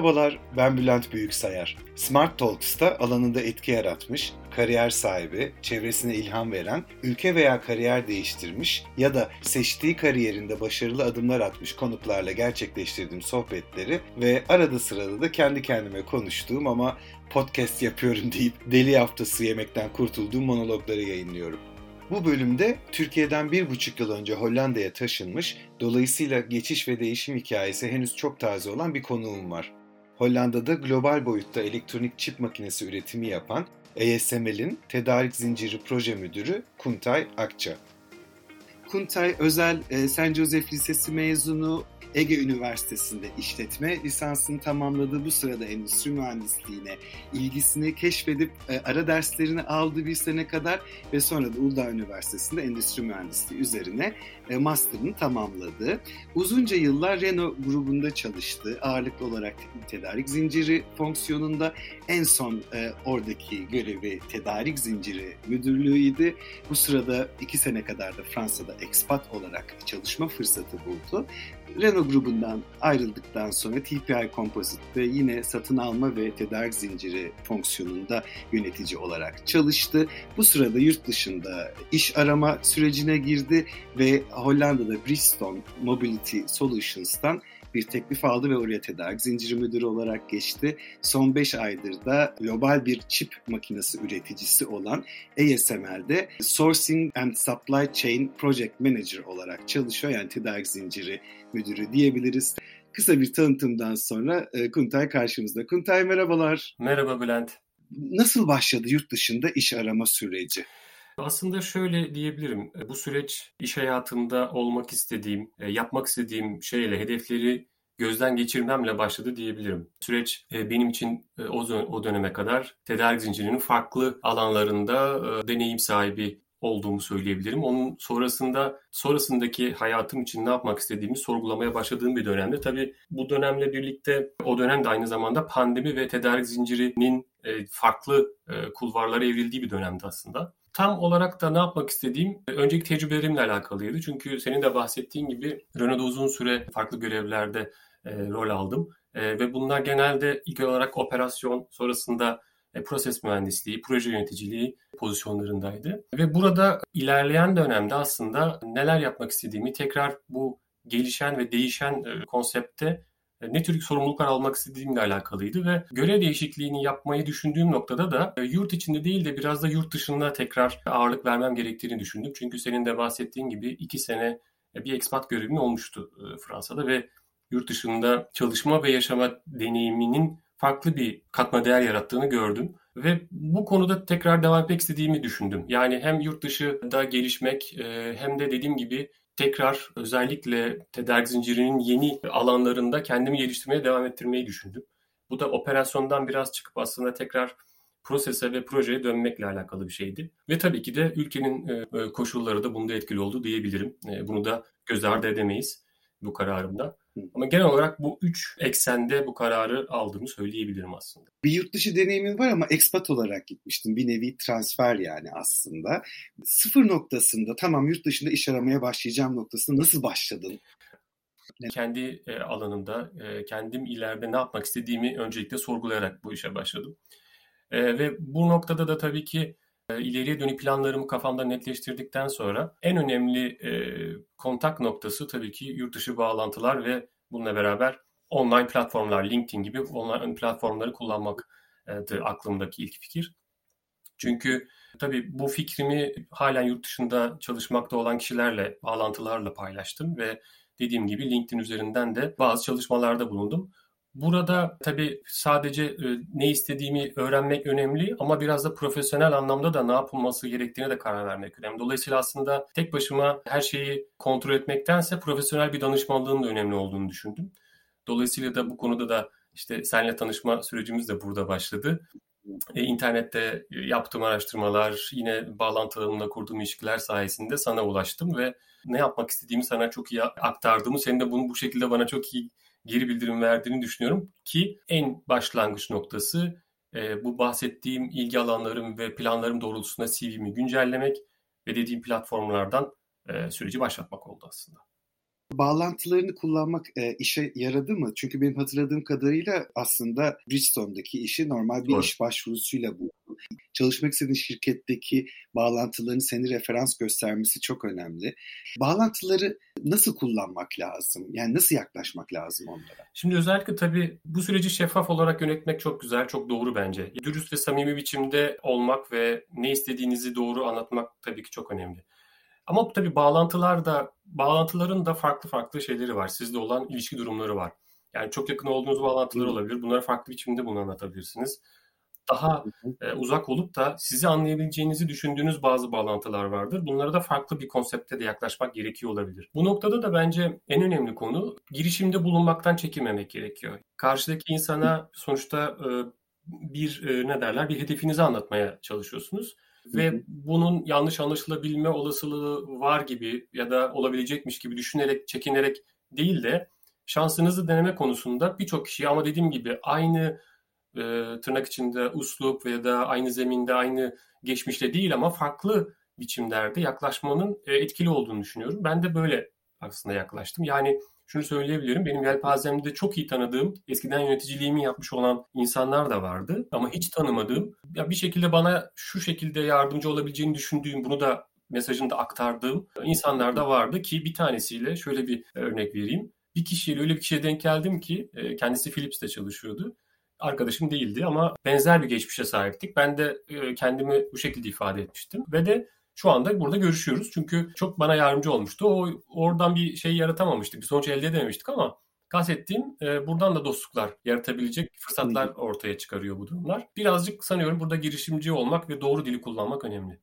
Merhabalar, ben Bülent Büyüksayar. Smart Talks'ta alanında etki yaratmış, kariyer sahibi, çevresine ilham veren, ülke veya kariyer değiştirmiş ya da seçtiği kariyerinde başarılı adımlar atmış konuklarla gerçekleştirdiğim sohbetleri ve arada sırada da kendi kendime konuştuğum ama podcast yapıyorum deyip deli haftası yemekten kurtulduğum monologları yayınlıyorum. Bu bölümde Türkiye'den bir buçuk yıl önce Hollanda'ya taşınmış, dolayısıyla geçiş ve değişim hikayesi henüz çok taze olan bir konuğum var. Hollanda'da global boyutta elektronik çip makinesi üretimi yapan ASML'in tedarik zinciri proje müdürü Kuntay Akça. Kuntay özel e, St. Joseph Lisesi mezunu, Ege Üniversitesi'nde işletme lisansını tamamladığı bu sırada endüstri mühendisliğine ilgisini keşfedip e, ara derslerini aldı bir sene kadar ve sonra da Uludağ Üniversitesi'nde endüstri mühendisliği üzerine e, master'ını tamamladı. Uzunca yıllar Renault grubunda çalıştı. Ağırlıklı olarak tedarik zinciri fonksiyonunda en son e, oradaki görevi tedarik zinciri müdürlüğüydü. Bu sırada iki sene kadar da Fransa'da expat olarak çalışma fırsatı buldu. Renault grubundan ayrıldıktan sonra TPI Composite'de yine satın alma ve tedarik zinciri fonksiyonunda yönetici olarak çalıştı. Bu sırada yurt dışında iş arama sürecine girdi ve Hollanda'da Bristol Mobility Solutions'tan bir teklif aldı ve oraya tedarik zinciri müdürü olarak geçti. Son 5 aydır da global bir çip makinesi üreticisi olan ASML'de Sourcing and Supply Chain Project Manager olarak çalışıyor. Yani tedarik zinciri müdürü diyebiliriz. Kısa bir tanıtımdan sonra e, Kuntay karşımızda. Kuntay merhabalar. Merhaba Bülent. Nasıl başladı yurt dışında iş arama süreci? Aslında şöyle diyebilirim. Bu süreç iş hayatında olmak istediğim, e, yapmak istediğim şeyle, hedefleri gözden geçirmemle başladı diyebilirim. Süreç e, benim için e, o döneme kadar tedarik zincirinin farklı alanlarında deneyim sahibi olduğumu söyleyebilirim. Onun sonrasında sonrasındaki hayatım için ne yapmak istediğimi sorgulamaya başladığım bir dönemde. Tabii bu dönemle birlikte o dönem de aynı zamanda pandemi ve tedarik zincirinin farklı kulvarlara evrildiği bir dönemdi aslında. Tam olarak da ne yapmak istediğim e, önceki tecrübelerimle alakalıydı. Çünkü senin de bahsettiğin gibi Renault'da uzun süre farklı görevlerde e, rol aldım. E, ve bunlar genelde ilk olarak operasyon, sonrasında e, proses mühendisliği, proje yöneticiliği pozisyonlarındaydı. Ve burada ilerleyen dönemde aslında neler yapmak istediğimi tekrar bu gelişen ve değişen e, konsepte ne tür sorumluluklar almak istediğimle alakalıydı ve görev değişikliğini yapmayı düşündüğüm noktada da e, yurt içinde değil de biraz da yurt dışında tekrar ağırlık vermem gerektiğini düşündüm. Çünkü senin de bahsettiğin gibi iki sene e, bir expat görevim olmuştu Fransa'da ve yurt dışında çalışma ve yaşama deneyiminin farklı bir katma değer yarattığını gördüm. Ve bu konuda tekrar devam etmek istediğimi düşündüm. Yani hem yurt dışında gelişmek hem de dediğim gibi tekrar özellikle tedarik zincirinin yeni alanlarında kendimi geliştirmeye devam ettirmeyi düşündüm. Bu da operasyondan biraz çıkıp aslında tekrar prosese ve projeye dönmekle alakalı bir şeydi. Ve tabii ki de ülkenin e, e, koşulları da bunda etkili oldu diyebilirim. E, bunu da göz ardı edemeyiz bu kararımda. Ama genel olarak bu üç eksende bu kararı aldığımı söyleyebilirim aslında. Bir yurt dışı deneyimin var ama expat olarak gitmiştin. Bir nevi transfer yani aslında. Sıfır noktasında tamam yurt dışında iş aramaya başlayacağım noktasında nasıl başladın? Kendi e, alanımda e, kendim ileride ne yapmak istediğimi öncelikle sorgulayarak bu işe başladım. E, ve bu noktada da tabii ki ileriye dönük planlarımı kafamda netleştirdikten sonra en önemli e, kontak noktası tabii ki yurt dışı bağlantılar ve bununla beraber online platformlar, LinkedIn gibi online platformları kullanmak e, aklımdaki ilk fikir. Çünkü tabii bu fikrimi halen yurt dışında çalışmakta olan kişilerle, bağlantılarla paylaştım ve dediğim gibi LinkedIn üzerinden de bazı çalışmalarda bulundum. Burada tabii sadece e, ne istediğimi öğrenmek önemli ama biraz da profesyonel anlamda da ne yapılması gerektiğine de karar vermek önemli. Dolayısıyla aslında tek başıma her şeyi kontrol etmektense profesyonel bir danışmanlığın da önemli olduğunu düşündüm. Dolayısıyla da bu konuda da işte seninle tanışma sürecimiz de burada başladı. E, internette yaptığım araştırmalar, yine bağlantılarımla kurduğum ilişkiler sayesinde sana ulaştım ve ne yapmak istediğimi sana çok iyi aktardığımı, senin de bunu bu şekilde bana çok iyi geri bildirim verdiğini düşünüyorum ki en başlangıç noktası e, bu bahsettiğim ilgi alanlarım ve planlarım doğrultusunda CV'mi güncellemek ve dediğim platformlardan e, süreci başlatmak oldu aslında. Bağlantılarını kullanmak e, işe yaradı mı? Çünkü benim hatırladığım kadarıyla aslında Bridgestone'daki işi normal bir Doğru. iş başvurusuyla bu. Çalışmak istediğin şirketteki bağlantıların seni referans göstermesi çok önemli. Bağlantıları nasıl kullanmak lazım? Yani nasıl yaklaşmak lazım onlara? Şimdi özellikle tabii bu süreci şeffaf olarak yönetmek çok güzel, çok doğru bence. Dürüst ve samimi biçimde olmak ve ne istediğinizi doğru anlatmak tabii ki çok önemli. Ama tabii bağlantılar da bağlantıların da farklı farklı şeyleri var. Sizde olan ilişki durumları var. Yani çok yakın olduğunuz bağlantılar olabilir. Bunları farklı biçimde bunu anlatabilirsiniz. Daha e, uzak olup da sizi anlayabileceğinizi düşündüğünüz bazı bağlantılar vardır. Bunlara da farklı bir konsepte de yaklaşmak gerekiyor olabilir. Bu noktada da bence en önemli konu girişimde bulunmaktan çekinmemek gerekiyor. Karşıdaki insana sonuçta e, bir e, ne derler bir hedefinizi anlatmaya çalışıyorsunuz ve bunun yanlış anlaşılabilme olasılığı var gibi ya da olabilecekmiş gibi düşünerek, çekinerek değil de şansınızı deneme konusunda birçok kişi ama dediğim gibi aynı e, tırnak içinde uslup veya da aynı zeminde, aynı geçmişte değil ama farklı biçimlerde yaklaşmanın e, etkili olduğunu düşünüyorum. Ben de böyle aslında yaklaştım. Yani şunu söyleyebilirim. Benim yelpazemde çok iyi tanıdığım, eskiden yöneticiliğimi yapmış olan insanlar da vardı. Ama hiç tanımadığım, ya bir şekilde bana şu şekilde yardımcı olabileceğini düşündüğüm, bunu da mesajını da aktardığım insanlar da vardı ki bir tanesiyle şöyle bir örnek vereyim. Bir kişiyle öyle bir kişiye denk geldim ki e, kendisi Philips'te çalışıyordu. Arkadaşım değildi ama benzer bir geçmişe sahiptik. Ben de e, kendimi bu şekilde ifade etmiştim ve de şu anda burada görüşüyoruz. Çünkü çok bana yardımcı olmuştu. O oradan bir şey yaratamamıştık. Bir sonuç elde edememiştik ama kastettiğim e, buradan da dostluklar yaratabilecek fırsatlar ortaya çıkarıyor bu durumlar. Birazcık sanıyorum burada girişimci olmak ve doğru dili kullanmak önemli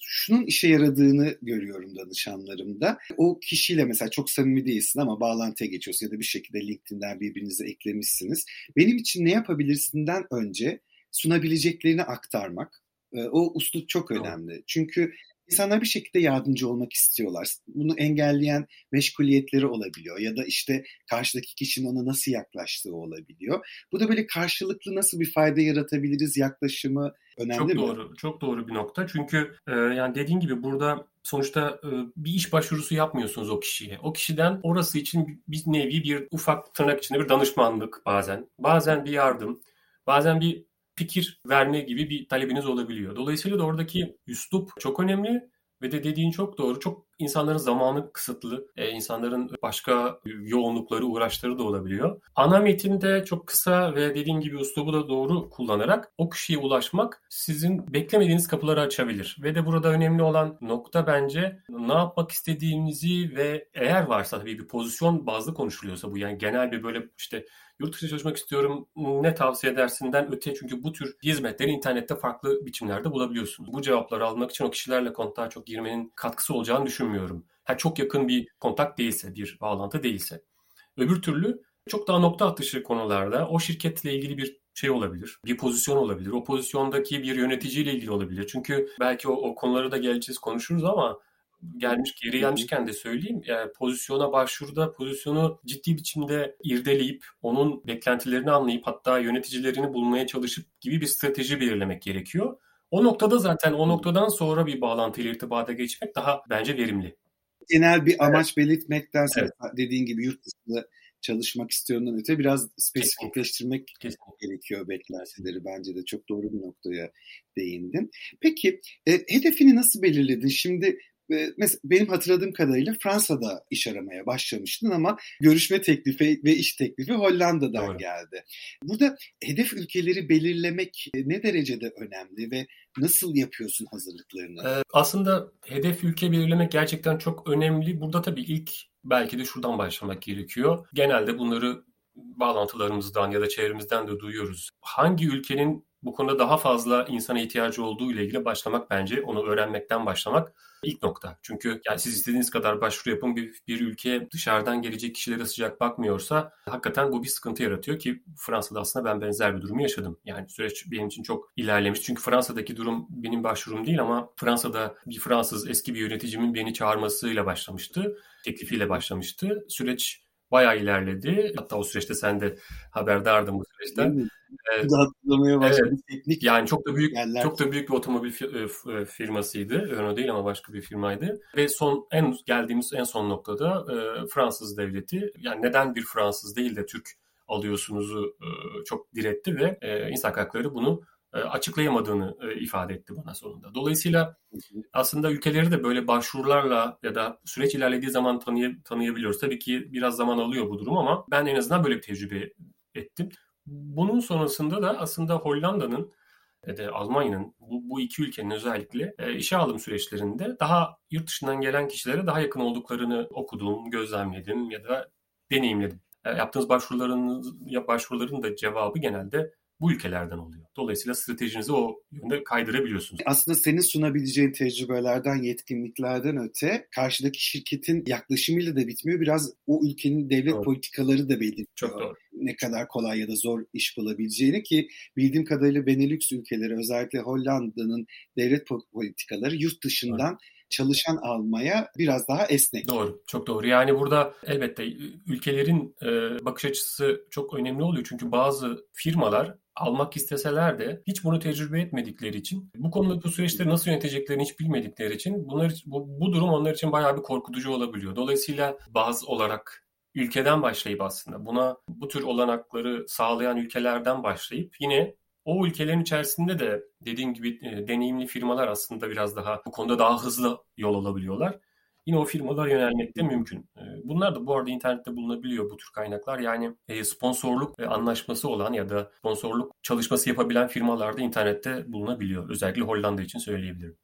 şunun işe yaradığını görüyorum danışanlarımda. O kişiyle mesela çok samimi değilsin ama bağlantıya geçiyorsun ya da bir şekilde LinkedIn'den birbirinize eklemişsiniz. Benim için ne yapabilirsinden önce sunabileceklerini aktarmak. E, o uslup çok önemli. Çünkü İnsanlar bir şekilde yardımcı olmak istiyorlar. Bunu engelleyen meşguliyetleri olabiliyor ya da işte karşıdaki kişinin ona nasıl yaklaştığı olabiliyor. Bu da böyle karşılıklı nasıl bir fayda yaratabiliriz yaklaşımı önemli çok mi? Çok doğru, çok doğru bir nokta. Çünkü e, yani dediğin gibi burada sonuçta e, bir iş başvurusu yapmıyorsunuz o kişiye. O kişiden orası için bir nevi bir ufak tırnak içinde bir danışmanlık bazen. Bazen bir yardım. Bazen bir fikir verme gibi bir talebiniz olabiliyor. Dolayısıyla da oradaki üslup çok önemli ve de dediğin çok doğru. Çok insanların zamanı kısıtlı. E, insanların başka yoğunlukları, uğraşları da olabiliyor. Ana metinde çok kısa ve dediğin gibi üslubu da doğru kullanarak o kişiye ulaşmak sizin beklemediğiniz kapıları açabilir. Ve de burada önemli olan nokta bence ne yapmak istediğinizi ve eğer varsa tabii bir pozisyon bazlı konuşuluyorsa bu yani genel bir böyle işte yurt dışında çalışmak istiyorum ne tavsiye edersinden öte çünkü bu tür hizmetleri internette farklı biçimlerde bulabiliyorsunuz. Bu cevapları almak için o kişilerle kontağa çok girmenin katkısı olacağını düşünmüyorum. Ha, çok yakın bir kontak değilse, bir bağlantı değilse. Öbür türlü çok daha nokta atışı konularda o şirketle ilgili bir şey olabilir. Bir pozisyon olabilir. O pozisyondaki bir yöneticiyle ilgili olabilir. Çünkü belki o, o konuları da geleceğiz konuşuruz ama gelmiş geri gelmişken de söyleyeyim. Yani pozisyona başvuruda pozisyonu ciddi biçimde irdeleyip onun beklentilerini anlayıp hatta yöneticilerini bulmaya çalışıp gibi bir strateji belirlemek gerekiyor. O noktada zaten o noktadan sonra bir bağlantıyla irtibata geçmek daha bence verimli. Genel bir amaç evet. belirtmektense evet. dediğin gibi yurt dışında çalışmak istiyorumdan öte biraz spesifikleştirmek Kesinlikle. gerekiyor beklentileri. Bence de çok doğru bir noktaya değindin. Peki e, hedefini nasıl belirledin? Şimdi mesela benim hatırladığım kadarıyla Fransa'da iş aramaya başlamıştın ama görüşme teklifi ve iş teklifi Hollanda'dan Doğru. geldi. Burada hedef ülkeleri belirlemek e, ne derecede önemli ve nasıl yapıyorsun hazırlıklarını? Ee, aslında hedef ülke belirlemek gerçekten çok önemli. Burada tabii ilk belki de şuradan başlamak gerekiyor. Genelde bunları bağlantılarımızdan ya da çevremizden de duyuyoruz. Hangi ülkenin bu konuda daha fazla insana ihtiyacı olduğu ile ilgili başlamak bence onu öğrenmekten başlamak ilk nokta. Çünkü yani siz istediğiniz kadar başvuru yapın bir, bir ülke dışarıdan gelecek kişilere sıcak bakmıyorsa hakikaten bu bir sıkıntı yaratıyor ki Fransa'da aslında ben benzer bir durumu yaşadım. Yani süreç benim için çok ilerlemiş. Çünkü Fransa'daki durum benim başvurum değil ama Fransa'da bir Fransız eski bir yöneticimin beni çağırmasıyla başlamıştı. Teklifiyle başlamıştı. Süreç bayağı ilerledi. Hatta o süreçte sen de haberdardın bu süreçten. Evet. hatırlamaya başladı. Evet. Teknik yani çok da büyük yerler. çok da büyük bir otomobil e, e, firmasıydı. Renault değil ama başka bir firmaydı. Ve son en geldiğimiz en son noktada e, Fransız devleti yani neden bir Fransız değil de Türk alıyorsunuzu çok diretti ve insan hakları bunu açıklayamadığını e, ifade etti bana sonunda. Dolayısıyla aslında ülkeleri de böyle başvurularla ya da süreç ilerlediği zaman tanıy tanıyabiliyoruz. Tabii ki biraz zaman alıyor bu durum ama ben en azından böyle bir tecrübe ettim. Bunun sonrasında da aslında Hollanda'nın de Almanya'nın bu, bu iki ülkenin özellikle e, işe alım süreçlerinde daha yurt dışından gelen kişilere daha yakın olduklarını okudum, gözlemledim ya da deneyimledim. E, yaptığınız başvuruların başvuruların da cevabı genelde bu ülkelerden oluyor. Dolayısıyla stratejinizi o yönde kaydırabiliyorsunuz. Aslında senin sunabileceğin tecrübelerden, yetkinliklerden öte karşıdaki şirketin yaklaşımıyla da bitmiyor. Biraz o ülkenin devlet doğru. politikaları da belirliyor. Çok doğru. Ne kadar kolay ya da zor iş bulabileceğini ki bildiğim kadarıyla Benelux ülkeleri özellikle Hollanda'nın devlet politikaları yurt dışından doğru çalışan almaya biraz daha esnek. Doğru, çok doğru. Yani burada elbette ülkelerin e, bakış açısı çok önemli oluyor. Çünkü bazı firmalar almak isteseler de hiç bunu tecrübe etmedikleri için, bu konuda bu süreçleri nasıl yöneteceklerini hiç bilmedikleri için bunlar bu, bu durum onlar için bayağı bir korkutucu olabiliyor. Dolayısıyla bazı olarak ülkeden başlayıp aslında buna bu tür olanakları sağlayan ülkelerden başlayıp yine o ülkelerin içerisinde de dediğim gibi e, deneyimli firmalar aslında biraz daha bu konuda daha hızlı yol alabiliyorlar. Yine o firmalar yönelmek de mümkün. E, bunlar da bu arada internette bulunabiliyor bu tür kaynaklar. Yani e, sponsorluk anlaşması olan ya da sponsorluk çalışması yapabilen firmalar da internette bulunabiliyor. Özellikle Hollanda için söyleyebilirim.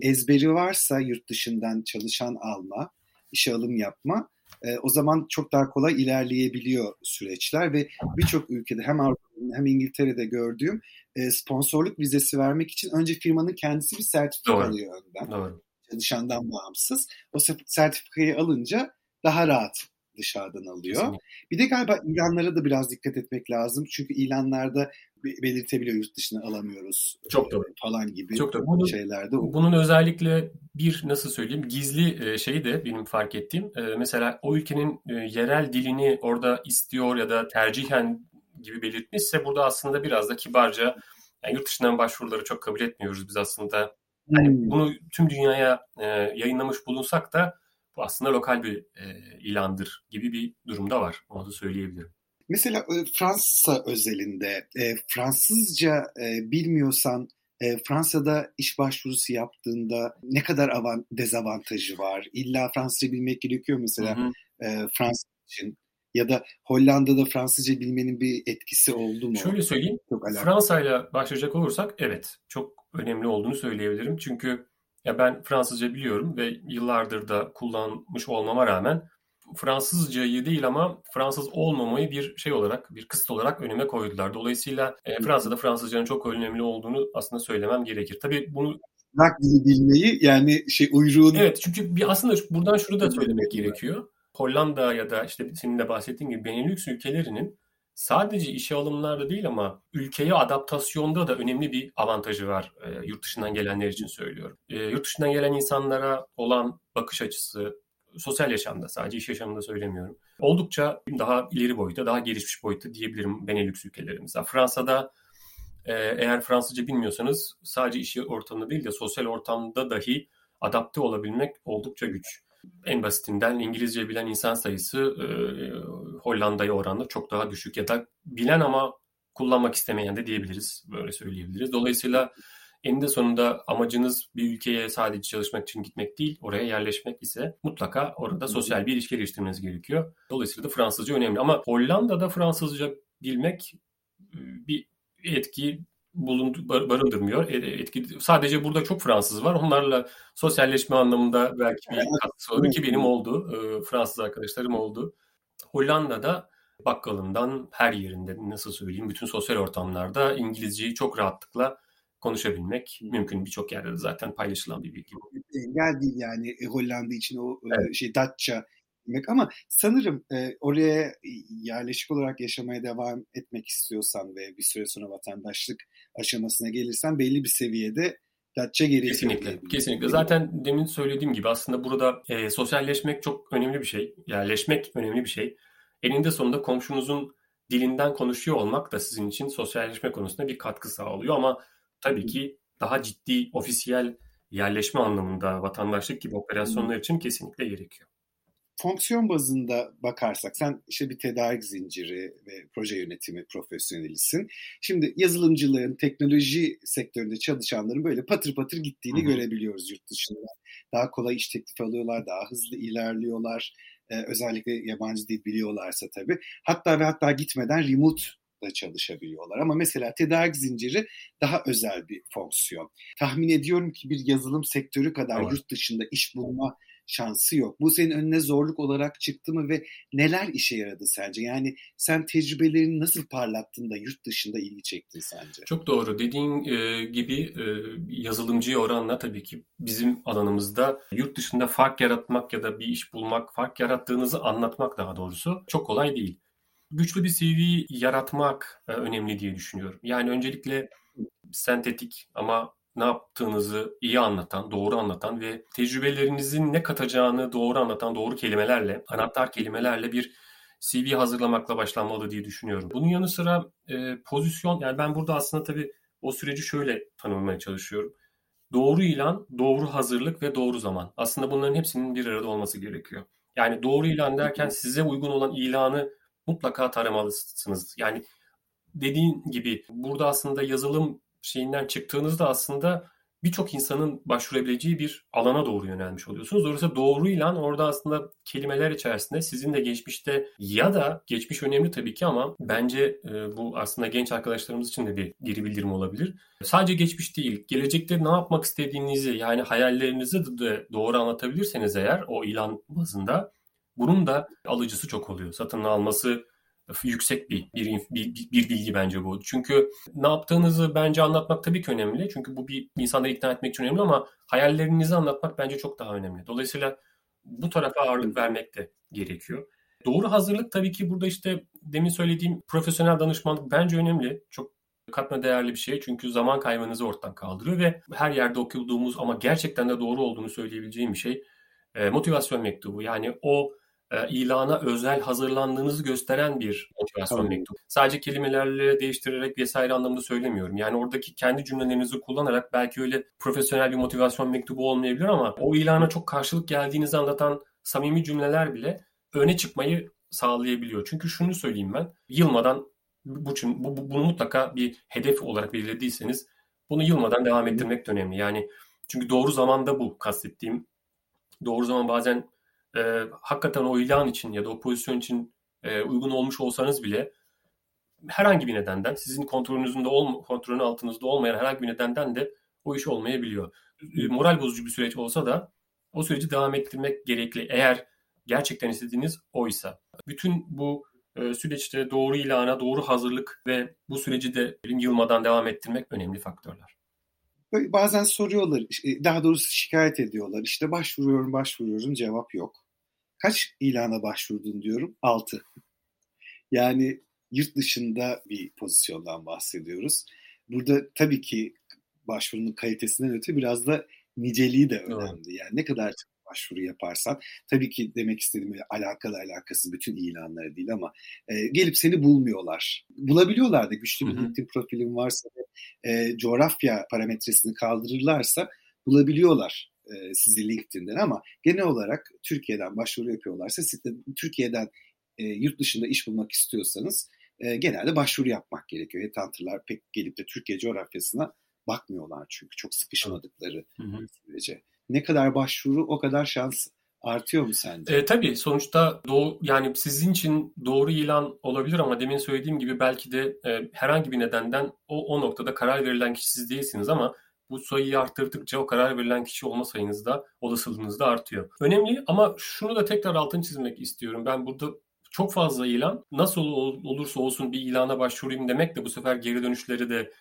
Ezberi varsa yurt dışından çalışan alma, işe alım yapma e, o zaman çok daha kolay ilerleyebiliyor süreçler ve birçok ülkede hem Avrupa'da hem İngiltere'de gördüğüm e, sponsorluk vizesi vermek için önce firmanın kendisi bir sertifika Doğru. alıyor önden. Doğru. Çalışandan bağımsız. O sertifikayı alınca daha rahat dışarıdan alıyor. Kesinlikle. Bir de galiba ilanlara da biraz dikkat etmek lazım. Çünkü ilanlarda belirtebiliyor yurt dışına alamıyoruz Çok doğru. falan gibi Çok doğru. Bunun, şeylerde. Bunun özellikle bir nasıl söyleyeyim gizli şey de benim fark ettiğim mesela o ülkenin yerel dilini orada istiyor ya da tercihen gibi belirtmişse burada aslında biraz da kibarca yani yurt dışından başvuruları çok kabul etmiyoruz biz aslında. Yani hmm. bunu tüm dünyaya yayınlamış bulunsak da bu aslında lokal bir ilandır gibi bir durumda var. Onu da söyleyebilirim. Mesela e, Fransa özelinde e, Fransızca e, bilmiyorsan e, Fransa'da iş başvurusu yaptığında ne kadar avant dezavantajı var? İlla Fransızca bilmek gerekiyor mesela hı hı. E, Fransa için ya da Hollanda'da Fransızca bilmenin bir etkisi oldu mu? Şöyle söyleyeyim. Fransa ile başlayacak olursak evet çok önemli olduğunu söyleyebilirim. Çünkü ya ben Fransızca biliyorum ve yıllardır da kullanmış olmama rağmen Fransızcayı değil ama Fransız olmamayı bir şey olarak, bir kısıt olarak önüme koydular. Dolayısıyla e, Fransa'da Fransızcanın çok önemli olduğunu aslında söylemem gerekir. Tabii bunu Rak dili bilmeyi yani şey uyruğunu... Evet çünkü bir aslında buradan şunu da söylemek gerekiyor. Hollanda ya da işte senin de bahsettiğin gibi Benelux ülkelerinin sadece işe alımlarda değil ama ülkeye adaptasyonda da önemli bir avantajı var e, yurt dışından gelenler için söylüyorum. E, yurt dışından gelen insanlara olan bakış açısı, sosyal yaşamda sadece iş yaşamında söylemiyorum. Oldukça daha ileri boyutta, daha gelişmiş boyutta diyebilirim Benelux ülkeleri. Mesela Fransa'da e, eğer Fransızca bilmiyorsanız sadece iş ortamında değil de sosyal ortamda dahi adapte olabilmek oldukça güç. En basitinden İngilizce bilen insan sayısı e, Hollanda'ya oranla çok daha düşük ya da bilen ama kullanmak istemeyen de diyebiliriz. Böyle söyleyebiliriz. Dolayısıyla Eninde sonunda amacınız bir ülkeye sadece çalışmak için gitmek değil, oraya yerleşmek ise mutlaka orada sosyal bir ilişki geliştirmeniz gerekiyor. Dolayısıyla da Fransızca önemli. Ama Hollanda'da Fransızca bilmek e, bir etki bulundu, barındırmıyor. E, etki, sadece burada çok Fransız var. Onlarla sosyalleşme anlamında belki bir katkısı olur ki benim oldu. E, Fransız arkadaşlarım oldu. Hollanda'da bakkalından her yerinde nasıl söyleyeyim bütün sosyal ortamlarda İngilizceyi çok rahatlıkla konuşabilmek mümkün. Birçok yerde de zaten paylaşılan bir bilgi. Engel değil yani e, Hollanda için o e, evet. şey Datça demek ama sanırım e, oraya yerleşik olarak yaşamaya devam etmek istiyorsan ve bir süre sonra vatandaşlık aşamasına gelirsen belli bir seviyede Datça gerekiyor. Kesinlikle. Kesinlikle. Zaten demin söylediğim gibi aslında burada e, sosyalleşmek çok önemli bir şey. Yerleşmek önemli bir şey. Eninde sonunda komşunuzun dilinden konuşuyor olmak da sizin için sosyalleşme konusunda bir katkı sağlıyor ama tabii ki daha ciddi ofisiyel yerleşme anlamında vatandaşlık gibi operasyonlar için kesinlikle gerekiyor fonksiyon bazında bakarsak sen işte bir tedarik zinciri ve proje yönetimi profesyonelisin. Şimdi yazılımcılığın, teknoloji sektöründe çalışanların böyle patır patır gittiğini Hı-hı. görebiliyoruz yurt dışında. Daha kolay iş teklifi alıyorlar, daha hızlı ilerliyorlar. Ee, özellikle yabancı dil biliyorlarsa tabii. Hatta ve hatta gitmeden remote da çalışabiliyorlar. Ama mesela tedarik zinciri daha özel bir fonksiyon. Tahmin ediyorum ki bir yazılım sektörü kadar evet. yurt dışında iş bulma şansı yok. Bu senin önüne zorluk olarak çıktı mı ve neler işe yaradı sence? Yani sen tecrübelerini nasıl parlattın da yurt dışında ilgi çektin sence? Çok doğru. Dediğin e, gibi e, yazılımcıya oranla tabii ki bizim alanımızda yurt dışında fark yaratmak ya da bir iş bulmak, fark yarattığınızı anlatmak daha doğrusu çok kolay değil. Güçlü bir CV yaratmak e, önemli diye düşünüyorum. Yani öncelikle sentetik ama ne yaptığınızı iyi anlatan, doğru anlatan ve tecrübelerinizin ne katacağını doğru anlatan doğru kelimelerle, anahtar kelimelerle bir CV hazırlamakla başlanmalı diye düşünüyorum. Bunun yanı sıra e, pozisyon, yani ben burada aslında tabii o süreci şöyle tanımlamaya çalışıyorum. Doğru ilan, doğru hazırlık ve doğru zaman. Aslında bunların hepsinin bir arada olması gerekiyor. Yani doğru ilan derken size uygun olan ilanı mutlaka taramalısınız. Yani dediğin gibi burada aslında yazılım şeyinden çıktığınızda aslında birçok insanın başvurabileceği bir alana doğru yönelmiş oluyorsunuz. Dolayısıyla doğru ilan orada aslında kelimeler içerisinde sizin de geçmişte ya da geçmiş önemli tabii ki ama bence e, bu aslında genç arkadaşlarımız için de bir geri bildirim olabilir. Sadece geçmiş değil, gelecekte ne yapmak istediğinizi yani hayallerinizi de doğru anlatabilirseniz eğer o ilan bazında bunun da alıcısı çok oluyor. Satın alması yüksek bir, bir, bir, bir bilgi bence bu. Çünkü ne yaptığınızı bence anlatmak tabii ki önemli. Çünkü bu bir insanları ikna etmek için önemli ama hayallerinizi anlatmak bence çok daha önemli. Dolayısıyla bu tarafa ağırlık vermek de gerekiyor. Doğru hazırlık tabii ki burada işte demin söylediğim profesyonel danışmanlık bence önemli. Çok katma değerli bir şey çünkü zaman kaybınızı ortadan kaldırıyor ve her yerde okuduğumuz ama gerçekten de doğru olduğunu söyleyebileceğim bir şey motivasyon mektubu. Yani o e, ilana özel hazırlandığınızı gösteren bir motivasyon Tabii. mektubu. Sadece kelimelerle değiştirerek vesaire anlamında söylemiyorum. Yani oradaki kendi cümlelerinizi kullanarak belki öyle profesyonel bir motivasyon mektubu olmayabilir ama o ilana çok karşılık geldiğinizi anlatan samimi cümleler bile öne çıkmayı sağlayabiliyor. Çünkü şunu söyleyeyim ben, yılmadan bu, bu, bu bunu mutlaka bir hedef olarak belirlediyseniz bunu yılmadan devam ettirmek de önemli. Yani çünkü doğru zamanda bu kastettiğim. Doğru zaman bazen e, hakikaten o ilan için ya da o pozisyon için e, uygun olmuş olsanız bile herhangi bir nedenden sizin kontrolünüzün de olma, kontrolün altınızda olmayan herhangi bir nedenden de o iş olmayabiliyor. E, moral bozucu bir süreç olsa da o süreci devam ettirmek gerekli. Eğer gerçekten istediğiniz oysa. Bütün bu e, süreçte doğru ilana, doğru hazırlık ve bu süreci de yılmadan devam ettirmek önemli faktörler. Bazen soruyorlar, daha doğrusu şikayet ediyorlar. İşte başvuruyorum, başvuruyorum, cevap yok. Kaç ilana başvurdun diyorum? 6. Yani yurt dışında bir pozisyondan bahsediyoruz. Burada tabii ki başvurunun kalitesinden öte biraz da niceliği de önemli. Yani ne kadar başvuru yaparsan tabii ki demek istediğim alakalı alakası bütün ilanlara değil ama e, gelip seni bulmuyorlar. Bulabiliyorlar da güçlü bir LinkedIn profilin varsa ve e, coğrafya parametresini kaldırırlarsa bulabiliyorlar e, sizi LinkedIn'den ama genel olarak Türkiye'den başvuru yapıyorlarsa siz de Türkiye'den e, yurt dışında iş bulmak istiyorsanız e, genelde başvuru yapmak gerekiyor. Headhunter'lar pek gelip de Türkiye coğrafyasına bakmıyorlar çünkü çok sıkışmadıkları hı hı. sürece. Ne kadar başvuru o kadar şans artıyor mu sence? E, tabii sonuçta doğu, yani sizin için doğru ilan olabilir ama demin söylediğim gibi belki de e, herhangi bir nedenden o, o noktada karar verilen kişi siz değilsiniz ama bu sayıyı arttırdıkça o karar verilen kişi olma sayınız da olasılığınız da artıyor. Önemli ama şunu da tekrar altını çizmek istiyorum. Ben burada çok fazla ilan nasıl olursa olsun bir ilana başvurayım demek de bu sefer geri dönüşleri de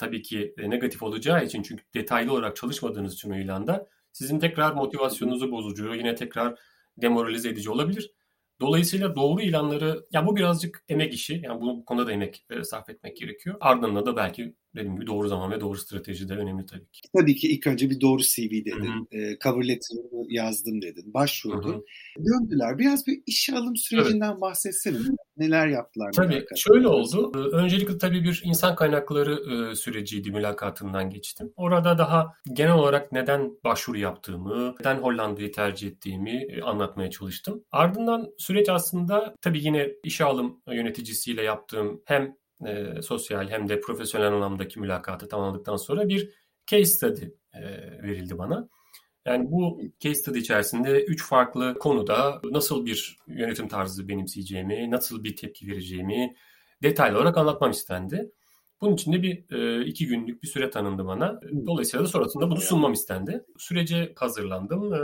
tabii ki e, negatif olacağı için çünkü detaylı olarak çalışmadığınız için o ilanda sizin tekrar motivasyonunuzu bozucu, yine tekrar demoralize edici olabilir. Dolayısıyla doğru ilanları, ya bu birazcık emek işi, yani bu, konuda da emek e, sarf etmek gerekiyor. Ardından da belki dediğim gibi doğru zaman ve doğru strateji de önemli tabii ki. Tabii ki ilk önce bir doğru CV dedin. E, cover letter'ını yazdım dedin. Başvurdun. Hı-hı. Döndüler. Biraz bir işe alım sürecinden evet. bahsetsene. Neler yaptılar? Tabii şöyle oldu. Ee, öncelikle tabii bir insan kaynakları e, süreciydi mülakatından geçtim. Orada daha genel olarak neden başvuru yaptığımı, neden Hollanda'yı tercih ettiğimi e, anlatmaya çalıştım. Ardından süreç aslında tabii yine işe alım yöneticisiyle yaptığım hem e, sosyal hem de profesyonel anlamdaki mülakatı tamamladıktan sonra bir case study e, verildi bana. Yani bu case study içerisinde üç farklı konuda nasıl bir yönetim tarzı benimseyeceğimi, nasıl bir tepki vereceğimi detaylı olarak anlatmam istendi. Bunun için de bir e, iki günlük bir süre tanındı bana. Dolayısıyla da sonrasında bunu sunmam istendi. Sürece hazırlandım.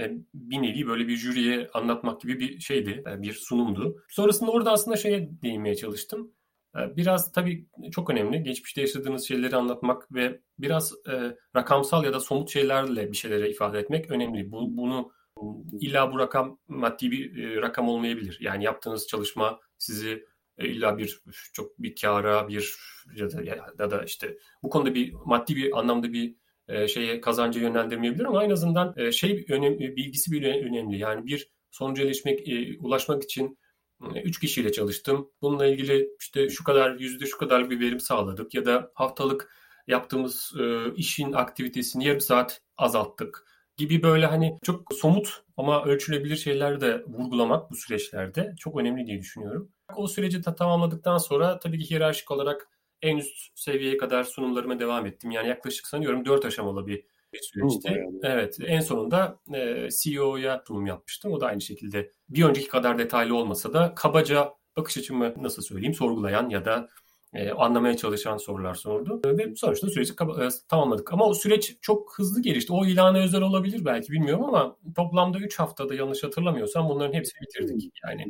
E, bir nevi böyle bir jüriye anlatmak gibi bir şeydi, e, bir sunumdu. Sonrasında orada aslında şeye değinmeye çalıştım. Ee, biraz tabii çok önemli geçmişte yaşadığınız şeyleri anlatmak ve biraz e, rakamsal ya da somut şeylerle bir şeylere ifade etmek önemli. Bu, bunu illa bu rakam maddi bir e, rakam olmayabilir. Yani yaptığınız çalışma sizi e, illa bir çok bir kâra bir ya da, ya da işte bu konuda bir maddi bir anlamda bir e, şeye kazanca yönlendirmeyebilir ama en azından e, şey önemli bilgisi bir önemli. Yani bir sonuca erişmek, e, ulaşmak için Üç kişiyle çalıştım. Bununla ilgili işte şu kadar yüzde şu kadar bir verim sağladık ya da haftalık yaptığımız e, işin aktivitesini yarım saat azalttık gibi böyle hani çok somut ama ölçülebilir şeyler de vurgulamak bu süreçlerde çok önemli diye düşünüyorum. O süreci de tamamladıktan sonra tabii ki hiyerarşik olarak en üst seviyeye kadar sunumlarıma devam ettim. Yani yaklaşık sanıyorum dört aşamalı bir süreçti. Evet en sonunda e, CEO'ya sunum yapmıştım. O da aynı şekilde bir önceki kadar detaylı olmasa da kabaca bakış açımı nasıl söyleyeyim sorgulayan ya da e, anlamaya çalışan sorular sordu. Ve sonuçta süreci e, tamamladık. Ama o süreç çok hızlı gelişti. O ilana özel olabilir belki bilmiyorum ama toplamda 3 haftada yanlış hatırlamıyorsam bunların hepsini bitirdik. Yani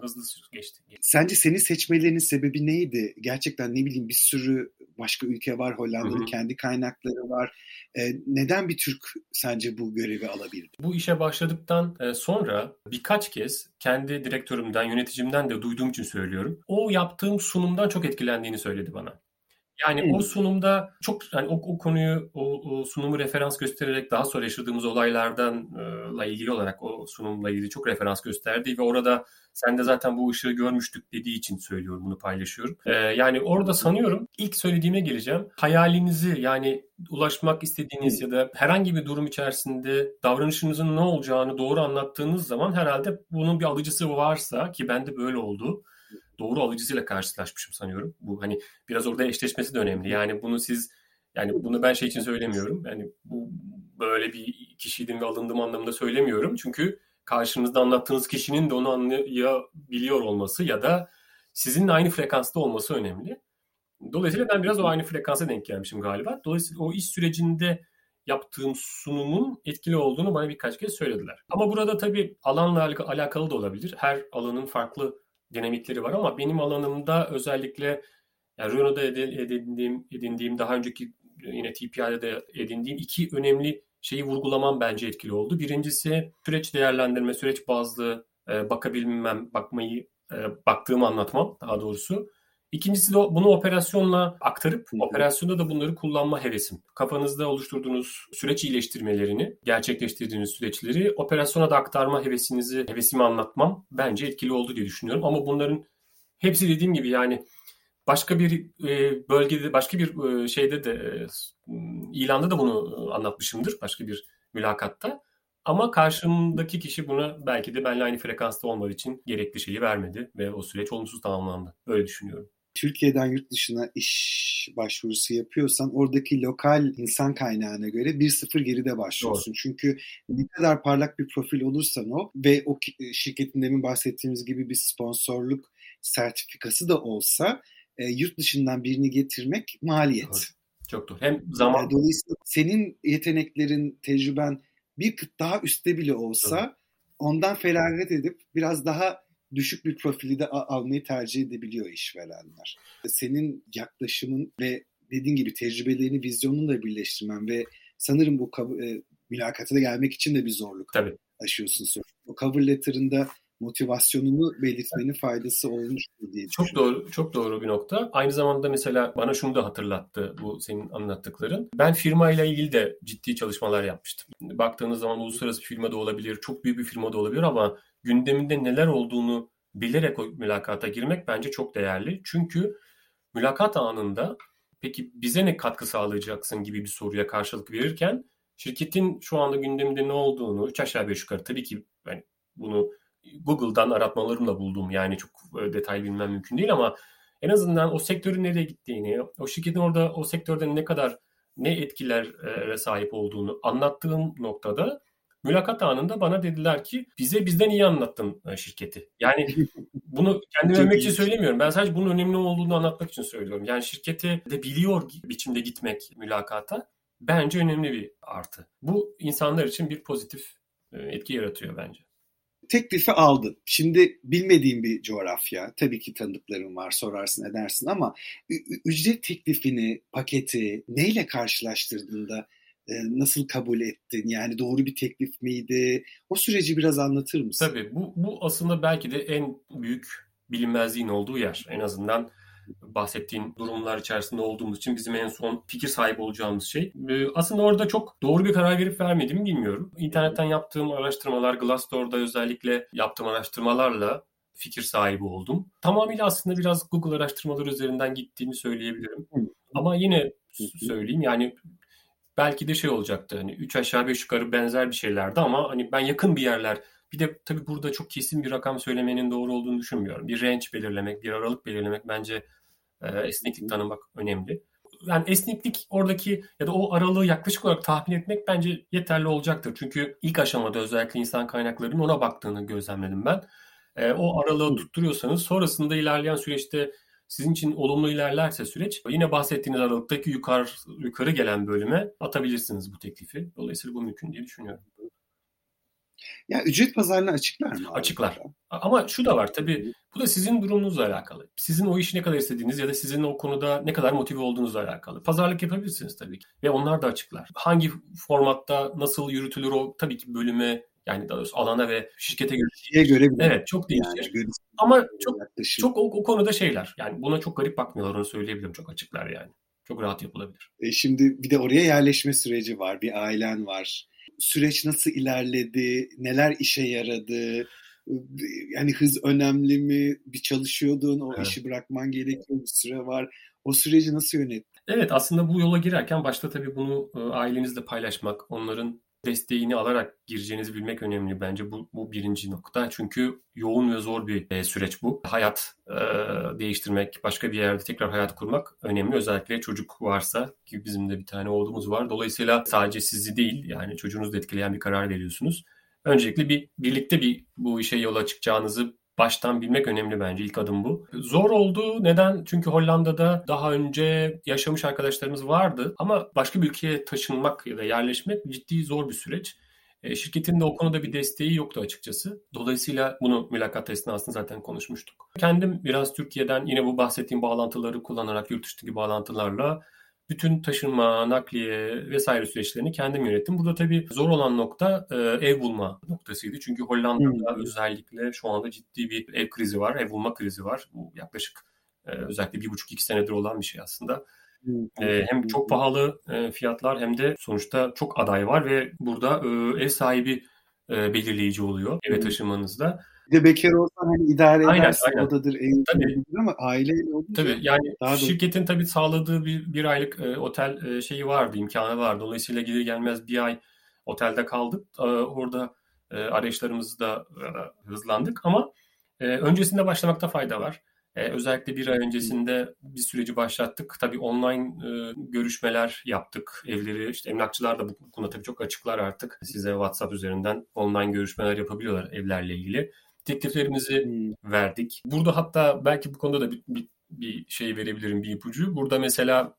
hızlı geçti. Sence seni seçmelerinin sebebi neydi? Gerçekten ne bileyim bir sürü başka ülke var. Hollanda'nın kendi kaynakları var. E, neden bir Türk sence bu görevi alabildi? Bu işe başladıktan e, sonra birkaç kez kendi direktörümden, yöneticimden de duyduğum için söylüyorum. O yaptığım sunumdan çok etkilendiğini söyledi bana. Yani hmm. o sunumda çok yani o, o konuyu o, o sunumu referans göstererek daha sonra yaşadığımız olaylardan e, ilgili olarak o sunumla ilgili çok referans gösterdi ve orada sen de zaten bu ışığı görmüştük dediği için söylüyorum bunu paylaşıyorum. E, yani orada sanıyorum ilk söylediğime geleceğim. Hayalinizi yani ulaşmak istediğiniz ya da herhangi bir durum içerisinde davranışınızın ne olacağını doğru anlattığınız zaman herhalde bunun bir alıcısı varsa ki bende böyle oldu doğru alıcısıyla karşılaşmışım sanıyorum. Bu hani biraz orada eşleşmesi de önemli. Yani bunu siz yani bunu ben şey için söylemiyorum. Yani bu böyle bir kişiydim ve alındım anlamında söylemiyorum. Çünkü karşınızda anlattığınız kişinin de onu anlayabiliyor olması ya da sizinle aynı frekansta olması önemli. Dolayısıyla ben biraz o aynı frekansa denk gelmişim galiba. Dolayısıyla o iş sürecinde yaptığım sunumun etkili olduğunu bana birkaç kez söylediler. Ama burada tabii alanla alakalı da olabilir. Her alanın farklı dinamikleri var ama benim alanımda özellikle yani Renault'da edindiğim, edindiğim daha önceki yine TPI'de de edindiğim iki önemli şeyi vurgulamam bence etkili oldu. Birincisi süreç değerlendirme, süreç bazlı e, bakabilmem, bakmayı, e, baktığımı anlatmam daha doğrusu. İkincisi de bunu operasyonla aktarıp operasyonda da bunları kullanma hevesim. Kafanızda oluşturduğunuz süreç iyileştirmelerini, gerçekleştirdiğiniz süreçleri operasyona da aktarma hevesinizi, hevesimi anlatmam bence etkili oldu diye düşünüyorum. Ama bunların hepsi dediğim gibi yani başka bir e, bölgede, başka bir e, şeyde de e, ilanda da bunu anlatmışımdır. Başka bir mülakatta. Ama karşımdaki kişi buna belki de benimle aynı frekansta olmadığı için gerekli şeyi vermedi ve o süreç olumsuz tamamlandı. Böyle düşünüyorum. Türkiye'den yurt dışına iş başvurusu yapıyorsan oradaki lokal insan kaynağına göre 1-0 geride başlıyorsun. Doğru. Çünkü ne kadar parlak bir profil olursan o ve o şirketin demin bahsettiğimiz gibi bir sponsorluk sertifikası da olsa e, yurt dışından birini getirmek maliyet. Doğru. Çok doğru. Hem zaman... Dolayısıyla senin yeteneklerin, tecrüben bir kıt daha üstte bile olsa doğru. ondan feragat edip biraz daha düşük bir profili de almayı tercih edebiliyor işverenler. Senin yaklaşımın ve dediğin gibi tecrübelerini, vizyonunu da birleştirmen ve sanırım bu e, mülakata da gelmek için de bir zorluk Tabii. aşıyorsun. O cover letter'ında motivasyonunu belirtmenin faydası olmuş diye Çok doğru, çok doğru bir nokta. Aynı zamanda mesela bana şunu da hatırlattı bu senin anlattıkların. Ben firma ile ilgili de ciddi çalışmalar yapmıştım. Baktığınız zaman uluslararası bir firma da olabilir, çok büyük bir firma da olabilir ama gündeminde neler olduğunu bilerek o mülakata girmek bence çok değerli. Çünkü mülakat anında peki bize ne katkı sağlayacaksın gibi bir soruya karşılık verirken şirketin şu anda gündeminde ne olduğunu üç aşağı beş yukarı tabii ki ben bunu Google'dan aratmalarımla buldum. Yani çok e, detaylı bilmem mümkün değil ama en azından o sektörün nereye gittiğini, o şirketin orada o sektörde ne kadar ne etkilere sahip olduğunu anlattığım noktada mülakat anında bana dediler ki bize bizden iyi anlattın e, şirketi. Yani bunu kendime övmek için söylemiyorum. Ben sadece bunun önemli olduğunu anlatmak için söylüyorum. Yani şirketi de biliyor biçimde gitmek mülakata bence önemli bir artı. Bu insanlar için bir pozitif e, etki yaratıyor bence teklifi aldın. Şimdi bilmediğin bir coğrafya. Tabii ki tanıdıkların var sorarsın edersin ama ücret teklifini, paketi neyle karşılaştırdığında nasıl kabul ettin? Yani doğru bir teklif miydi? O süreci biraz anlatır mısın? Tabii bu, bu aslında belki de en büyük bilinmezliğin olduğu yer. En azından bahsettiğin durumlar içerisinde olduğumuz için bizim en son fikir sahibi olacağımız şey. Aslında orada çok doğru bir karar verip vermediğimi bilmiyorum. İnternetten yaptığım araştırmalar, Glassdoor'da özellikle yaptığım araştırmalarla fikir sahibi oldum. Tamamıyla aslında biraz Google araştırmaları üzerinden gittiğini söyleyebilirim. Ama yine söyleyeyim yani belki de şey olacaktı hani 3 aşağı 5 yukarı benzer bir şeylerdi ama hani ben yakın bir yerler bir de tabii burada çok kesin bir rakam söylemenin doğru olduğunu düşünmüyorum. Bir range belirlemek, bir aralık belirlemek bence e, esneklik tanımak önemli. Yani esneklik oradaki ya da o aralığı yaklaşık olarak tahmin etmek bence yeterli olacaktır. Çünkü ilk aşamada özellikle insan kaynaklarının ona baktığını gözlemledim ben. E, o aralığı tutturuyorsanız sonrasında ilerleyen süreçte sizin için olumlu ilerlerse süreç yine bahsettiğiniz aralıktaki yukarı yukarı gelen bölüme atabilirsiniz bu teklifi. Dolayısıyla bu mümkün diye düşünüyorum. Ya ücret pazarını açıklar mı? Açıklar. Ama şu da var tabii bu da sizin durumunuzla alakalı. Sizin o işi ne kadar istediğiniz ya da sizin o konuda ne kadar motive olduğunuzla alakalı. Pazarlık yapabilirsiniz tabii ki. Ve onlar da açıklar. Hangi formatta nasıl yürütülür o tabii ki bölüme yani daha doğrusu alana ve şirkete göre. Şeye göre bile. Evet çok değişir. Yani, Ama çok yaklaşım. çok o, o konuda şeyler. Yani buna çok garip bakmıyorlar onu söyleyebilirim. Çok açıklar yani. Çok rahat yapılabilir. E şimdi bir de oraya yerleşme süreci var. Bir ailen var süreç nasıl ilerledi, neler işe yaradı, yani hız önemli mi, bir çalışıyordun, o evet. işi bırakman gerekiyor, bir süre var. O süreci nasıl yönettin? Evet aslında bu yola girerken başta tabii bunu ailenizle paylaşmak, onların desteğini alarak gireceğinizi bilmek önemli bence. Bu, bu birinci nokta. Çünkü yoğun ve zor bir e, süreç bu. Hayat e, değiştirmek, başka bir yerde tekrar hayat kurmak önemli. Özellikle çocuk varsa ki bizim de bir tane oğlumuz var. Dolayısıyla sadece sizi değil yani çocuğunuzu da etkileyen bir karar veriyorsunuz. Öncelikle bir birlikte bir bu işe yola çıkacağınızı baştan bilmek önemli bence. İlk adım bu. Zor oldu. Neden? Çünkü Hollanda'da daha önce yaşamış arkadaşlarımız vardı. Ama başka bir ülkeye taşınmak ya da yerleşmek ciddi zor bir süreç. E, şirketin de o konuda bir desteği yoktu açıkçası. Dolayısıyla bunu mülakat esnasında zaten konuşmuştuk. Kendim biraz Türkiye'den yine bu bahsettiğim bağlantıları kullanarak yurt dışındaki bağlantılarla bütün taşınma, nakliye vesaire süreçlerini kendim yönettim. Burada tabii zor olan nokta e, ev bulma noktasıydı. Çünkü Hollanda'da hmm. özellikle şu anda ciddi bir ev krizi var, ev bulma krizi var. Bu yaklaşık e, özellikle bir buçuk iki senedir olan bir şey aslında. E, hem çok pahalı e, fiyatlar hem de sonuçta çok aday var ve burada e, ev sahibi e, belirleyici oluyor eve taşınmanızda. Bir de bekar olsan hani idare aynen, edersin aynen. odadır, eğitimdir ama aileyle olunca tabii, yani daha şirketin da... tabii sağladığı bir, bir aylık e, otel e, şeyi vardı, imkanı vardı. Dolayısıyla gelir gelmez bir ay otelde kaldık. E, orada e, arayışlarımızı da e, hızlandık ama e, öncesinde başlamakta fayda var. Ee, özellikle bir ay öncesinde bir süreci başlattık. Tabii online e, görüşmeler yaptık. Evleri işte emlakçılar da bu konuda tabii çok açıklar artık. Size WhatsApp üzerinden online görüşmeler yapabiliyorlar evlerle ilgili tekliflerimizi hmm. verdik. Burada hatta belki bu konuda da bir, bir, bir şey verebilirim, bir ipucu. Burada mesela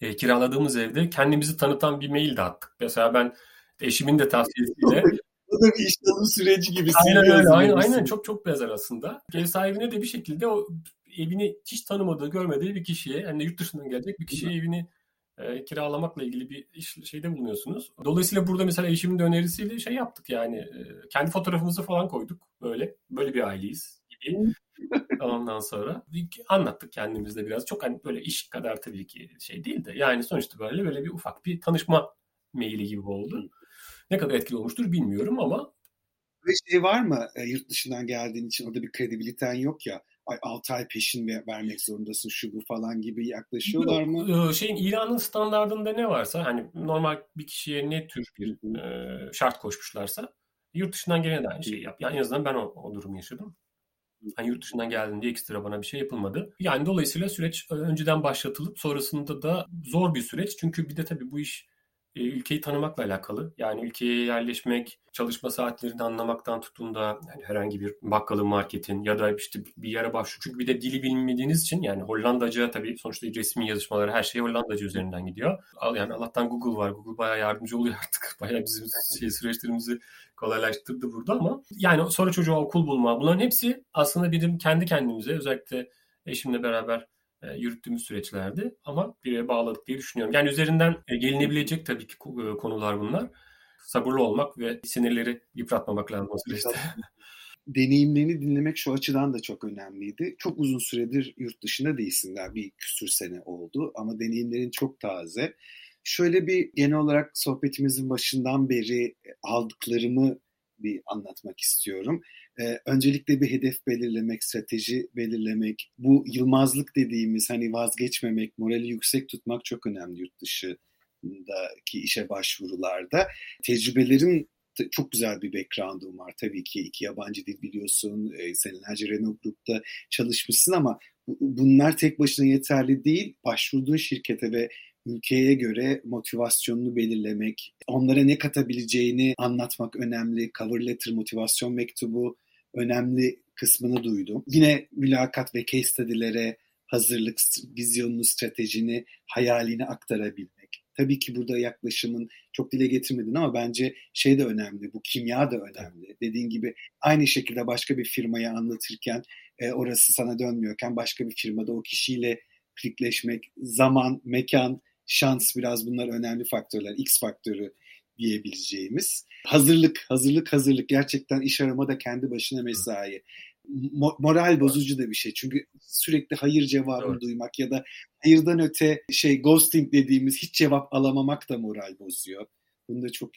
e, kiraladığımız evde kendimizi tanıtan bir mail de attık. Mesela ben eşimin de tavsiyesiyle Bu da bir iş süreci gibi. Aynen öyle. Aynen, aynen. Çok çok benzer aslında. Ev sahibine de bir şekilde o evini hiç tanımadığı, görmediği bir kişiye, yani yurt dışından gelecek bir kişiye evini e, kiralamakla ilgili bir iş, şeyde bulunuyorsunuz. Dolayısıyla burada mesela eşimin de önerisiyle şey yaptık yani e, kendi fotoğrafımızı falan koyduk böyle. Böyle bir aileyiz gibi. Ondan sonra anlattık kendimizde biraz. Çok hani böyle iş kadar tabii ki şey değil de yani sonuçta böyle böyle bir ufak bir tanışma maili gibi oldu. Ne kadar etkili olmuştur bilmiyorum ama ve şey var mı e, yurt dışından geldiğin için orada bir kredibiliten yok ya ay 6 ay peşin vermek zorundasın şu bu falan gibi yaklaşıyorlar mı? Şeyin İran'ın standartında ne varsa hani normal bir kişiye ne tür bir e, şart koşmuşlarsa yurt dışından gene de aynı şeyi yap. Yani en azından ben o, o durumu yaşadım. Hani yurt dışından geldiğinde ekstra bana bir şey yapılmadı. Yani dolayısıyla süreç e, önceden başlatılıp sonrasında da zor bir süreç. Çünkü bir de tabii bu iş e, ülkeyi tanımakla alakalı. Yani ülkeye yerleşmek, çalışma saatlerini anlamaktan tutun da yani herhangi bir bakkalın, marketin ya da işte bir yere başvuru. Çünkü bir de dili bilmediğiniz için yani Hollandaca tabii sonuçta resmi yazışmaları her şey Hollandaca üzerinden gidiyor. Yani Allah'tan Google var. Google bayağı yardımcı oluyor artık. Bayağı bizim şey, süreçlerimizi kolaylaştırdı burada ama yani sonra çocuğa okul bulma bunların hepsi aslında bizim kendi kendimize özellikle eşimle beraber yürüttüğümüz süreçlerdi ama bir bağladık diye düşünüyorum. Yani üzerinden e, gelinebilecek tabii ki e, konular bunlar. Sabırlı olmak ve sinirleri yıpratmamak lazım o süreçte. Deneyimlerini dinlemek şu açıdan da çok önemliydi. Çok uzun süredir yurt dışında değilsin daha bir küsür sene oldu ama deneyimlerin çok taze. Şöyle bir genel olarak sohbetimizin başından beri aldıklarımı bir anlatmak istiyorum. Ee, öncelikle bir hedef belirlemek, strateji belirlemek, bu yılmazlık dediğimiz hani vazgeçmemek, morali yüksek tutmak çok önemli yurt dışındaki işe başvurularda. Tecrübelerin çok güzel bir background'um var tabii ki. iki yabancı dil biliyorsun, e, senelerce Renault Group'ta çalışmışsın ama bunlar tek başına yeterli değil. Başvurduğun şirkete ve ülkeye göre motivasyonunu belirlemek, onlara ne katabileceğini anlatmak önemli. Cover letter, motivasyon mektubu önemli kısmını duydum. Yine mülakat ve case study'lere hazırlık, vizyonunu, stratejini, hayalini aktarabilmek. Tabii ki burada yaklaşımın çok dile getirmedin ama bence şey de önemli, bu kimya da önemli. Dediğin gibi aynı şekilde başka bir firmaya anlatırken e, orası sana dönmüyorken başka bir firmada o kişiyle klikleşmek, zaman, mekan, şans biraz bunlar önemli faktörler. X faktörü diyebileceğimiz. Hazırlık, hazırlık, hazırlık. Gerçekten iş arama da kendi başına mesai. Mo- moral bozucu da bir şey. Çünkü sürekli hayır cevabını evet. duymak ya da hayırdan öte şey ghosting dediğimiz hiç cevap alamamak da moral bozuyor. Bunu da çok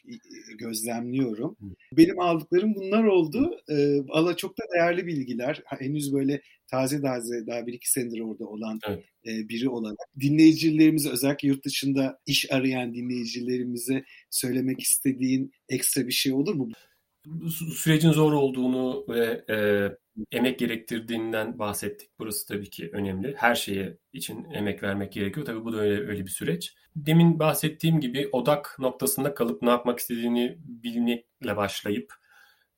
gözlemliyorum. Benim aldıklarım bunlar oldu. Ee, Ala çok da değerli bilgiler. Henüz böyle taze taze daha bir iki senedir orada olan evet. e, biri olarak. Dinleyicilerimize özellikle yurt dışında iş arayan dinleyicilerimize söylemek istediğin ekstra bir şey olur mu? Sürecin zor olduğunu ve e, emek gerektirdiğinden bahsettik. Burası tabii ki önemli. Her şeye için emek vermek gerekiyor. Tabii bu da öyle, öyle bir süreç. Demin bahsettiğim gibi odak noktasında kalıp ne yapmak istediğini bilmekle başlayıp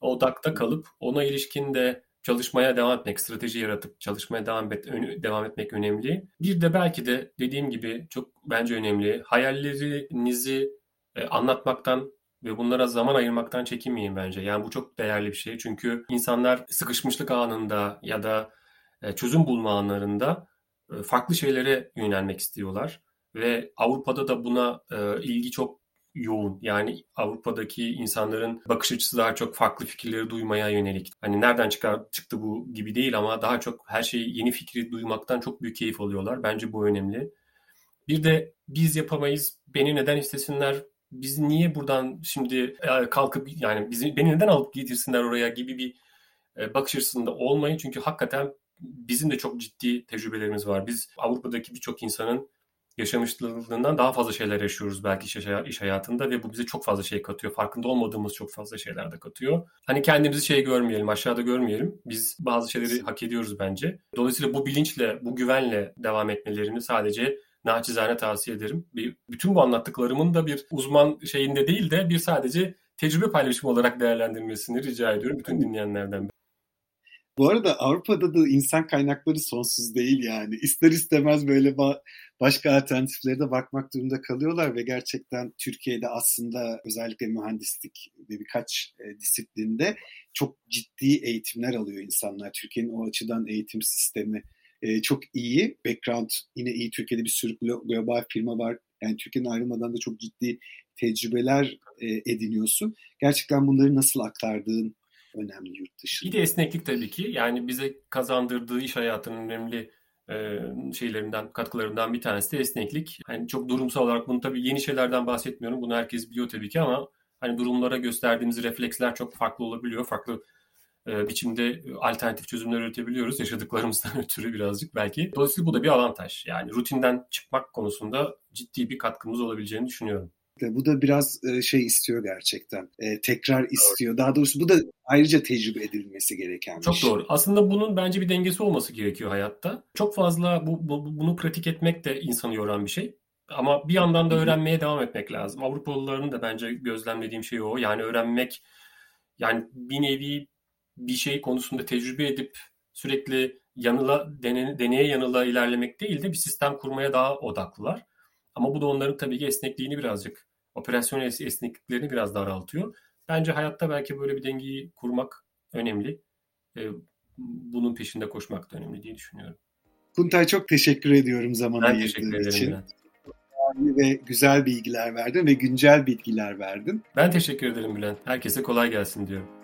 odakta kalıp ona ilişkin de çalışmaya devam etmek, strateji yaratıp çalışmaya devam, et, devam etmek önemli. Bir de belki de dediğim gibi çok bence önemli. Hayallerinizi e, anlatmaktan ve bunlara zaman ayırmaktan çekinmeyin bence. Yani bu çok değerli bir şey. Çünkü insanlar sıkışmışlık anında ya da e, çözüm bulma anlarında e, farklı şeylere yönelmek istiyorlar. Ve Avrupa'da da buna e, ilgi çok yoğun. Yani Avrupa'daki insanların bakış açısı daha çok farklı fikirleri duymaya yönelik. Hani nereden çıkar çıktı bu gibi değil ama daha çok her şeyi yeni fikri duymaktan çok büyük keyif alıyorlar. Bence bu önemli. Bir de biz yapamayız, beni neden istesinler, biz niye buradan şimdi e, kalkıp yani bizi beni neden alıp getirsinler oraya gibi bir e, bakış açısında olmayın. Çünkü hakikaten bizim de çok ciddi tecrübelerimiz var. Biz Avrupa'daki birçok insanın yaşamışlığından daha fazla şeyler yaşıyoruz belki iş, hayatında ve bu bize çok fazla şey katıyor. Farkında olmadığımız çok fazla şeyler de katıyor. Hani kendimizi şey görmeyelim, aşağıda görmeyelim. Biz bazı şeyleri hak ediyoruz bence. Dolayısıyla bu bilinçle, bu güvenle devam etmelerini sadece naçizane tavsiye ederim. Bir, bütün bu anlattıklarımın da bir uzman şeyinde değil de bir sadece tecrübe paylaşımı olarak değerlendirmesini rica ediyorum bütün dinleyenlerden. Bu arada Avrupa'da da insan kaynakları sonsuz değil yani. İster istemez böyle ba- başka alternatiflere de bakmak durumunda kalıyorlar ve gerçekten Türkiye'de aslında özellikle mühendislik ve birkaç e, disiplinde çok ciddi eğitimler alıyor insanlar. Türkiye'nin o açıdan eğitim sistemi e, çok iyi. Background yine iyi. Türkiye'de bir sürü global firma var. Yani Türkiye'nin ayrılmadan da çok ciddi tecrübeler e, ediniyorsun. Gerçekten bunları nasıl aktardığın önemli yurt dışında. Bir de esneklik tabii ki. Yani bize kazandırdığı iş hayatının önemli e, şeylerinden, katkılarından bir tanesi de esneklik. Hani çok durumsal olarak bunu tabii yeni şeylerden bahsetmiyorum. Bunu herkes biliyor tabii ki ama hani durumlara gösterdiğimiz refleksler çok farklı olabiliyor. Farklı e, biçimde alternatif çözümler üretebiliyoruz yaşadıklarımızdan ötürü birazcık belki. Dolayısıyla bu da bir avantaj. Yani rutinden çıkmak konusunda ciddi bir katkımız olabileceğini düşünüyorum. Bu da biraz e, şey istiyor gerçekten. E, tekrar istiyor. Daha doğrusu bu da ayrıca tecrübe edilmesi gereken bir Çok şey. doğru. Aslında bunun bence bir dengesi olması gerekiyor hayatta. Çok fazla bu, bu, bunu pratik etmek de insanı yoran bir şey. Ama bir yandan da öğrenmeye devam etmek lazım. Avrupalıların da bence gözlemlediğim şey o. Yani öğrenmek yani bir nevi bir şey konusunda tecrübe edip sürekli yanıla dene, deneye yanıla ilerlemek değil de bir sistem kurmaya daha odaklılar. Ama bu da onların tabii ki esnekliğini birazcık, operasyonel esnekliklerini biraz daraltıyor. Bence hayatta belki böyle bir dengeyi kurmak önemli. Bunun peşinde koşmak da önemli diye düşünüyorum. Kuntay çok teşekkür ediyorum zaman ben ayırdığın için. Bülent. Ve güzel bilgiler verdin ve güncel bilgiler verdin. Ben teşekkür ederim Bülent. Herkese kolay gelsin diyorum.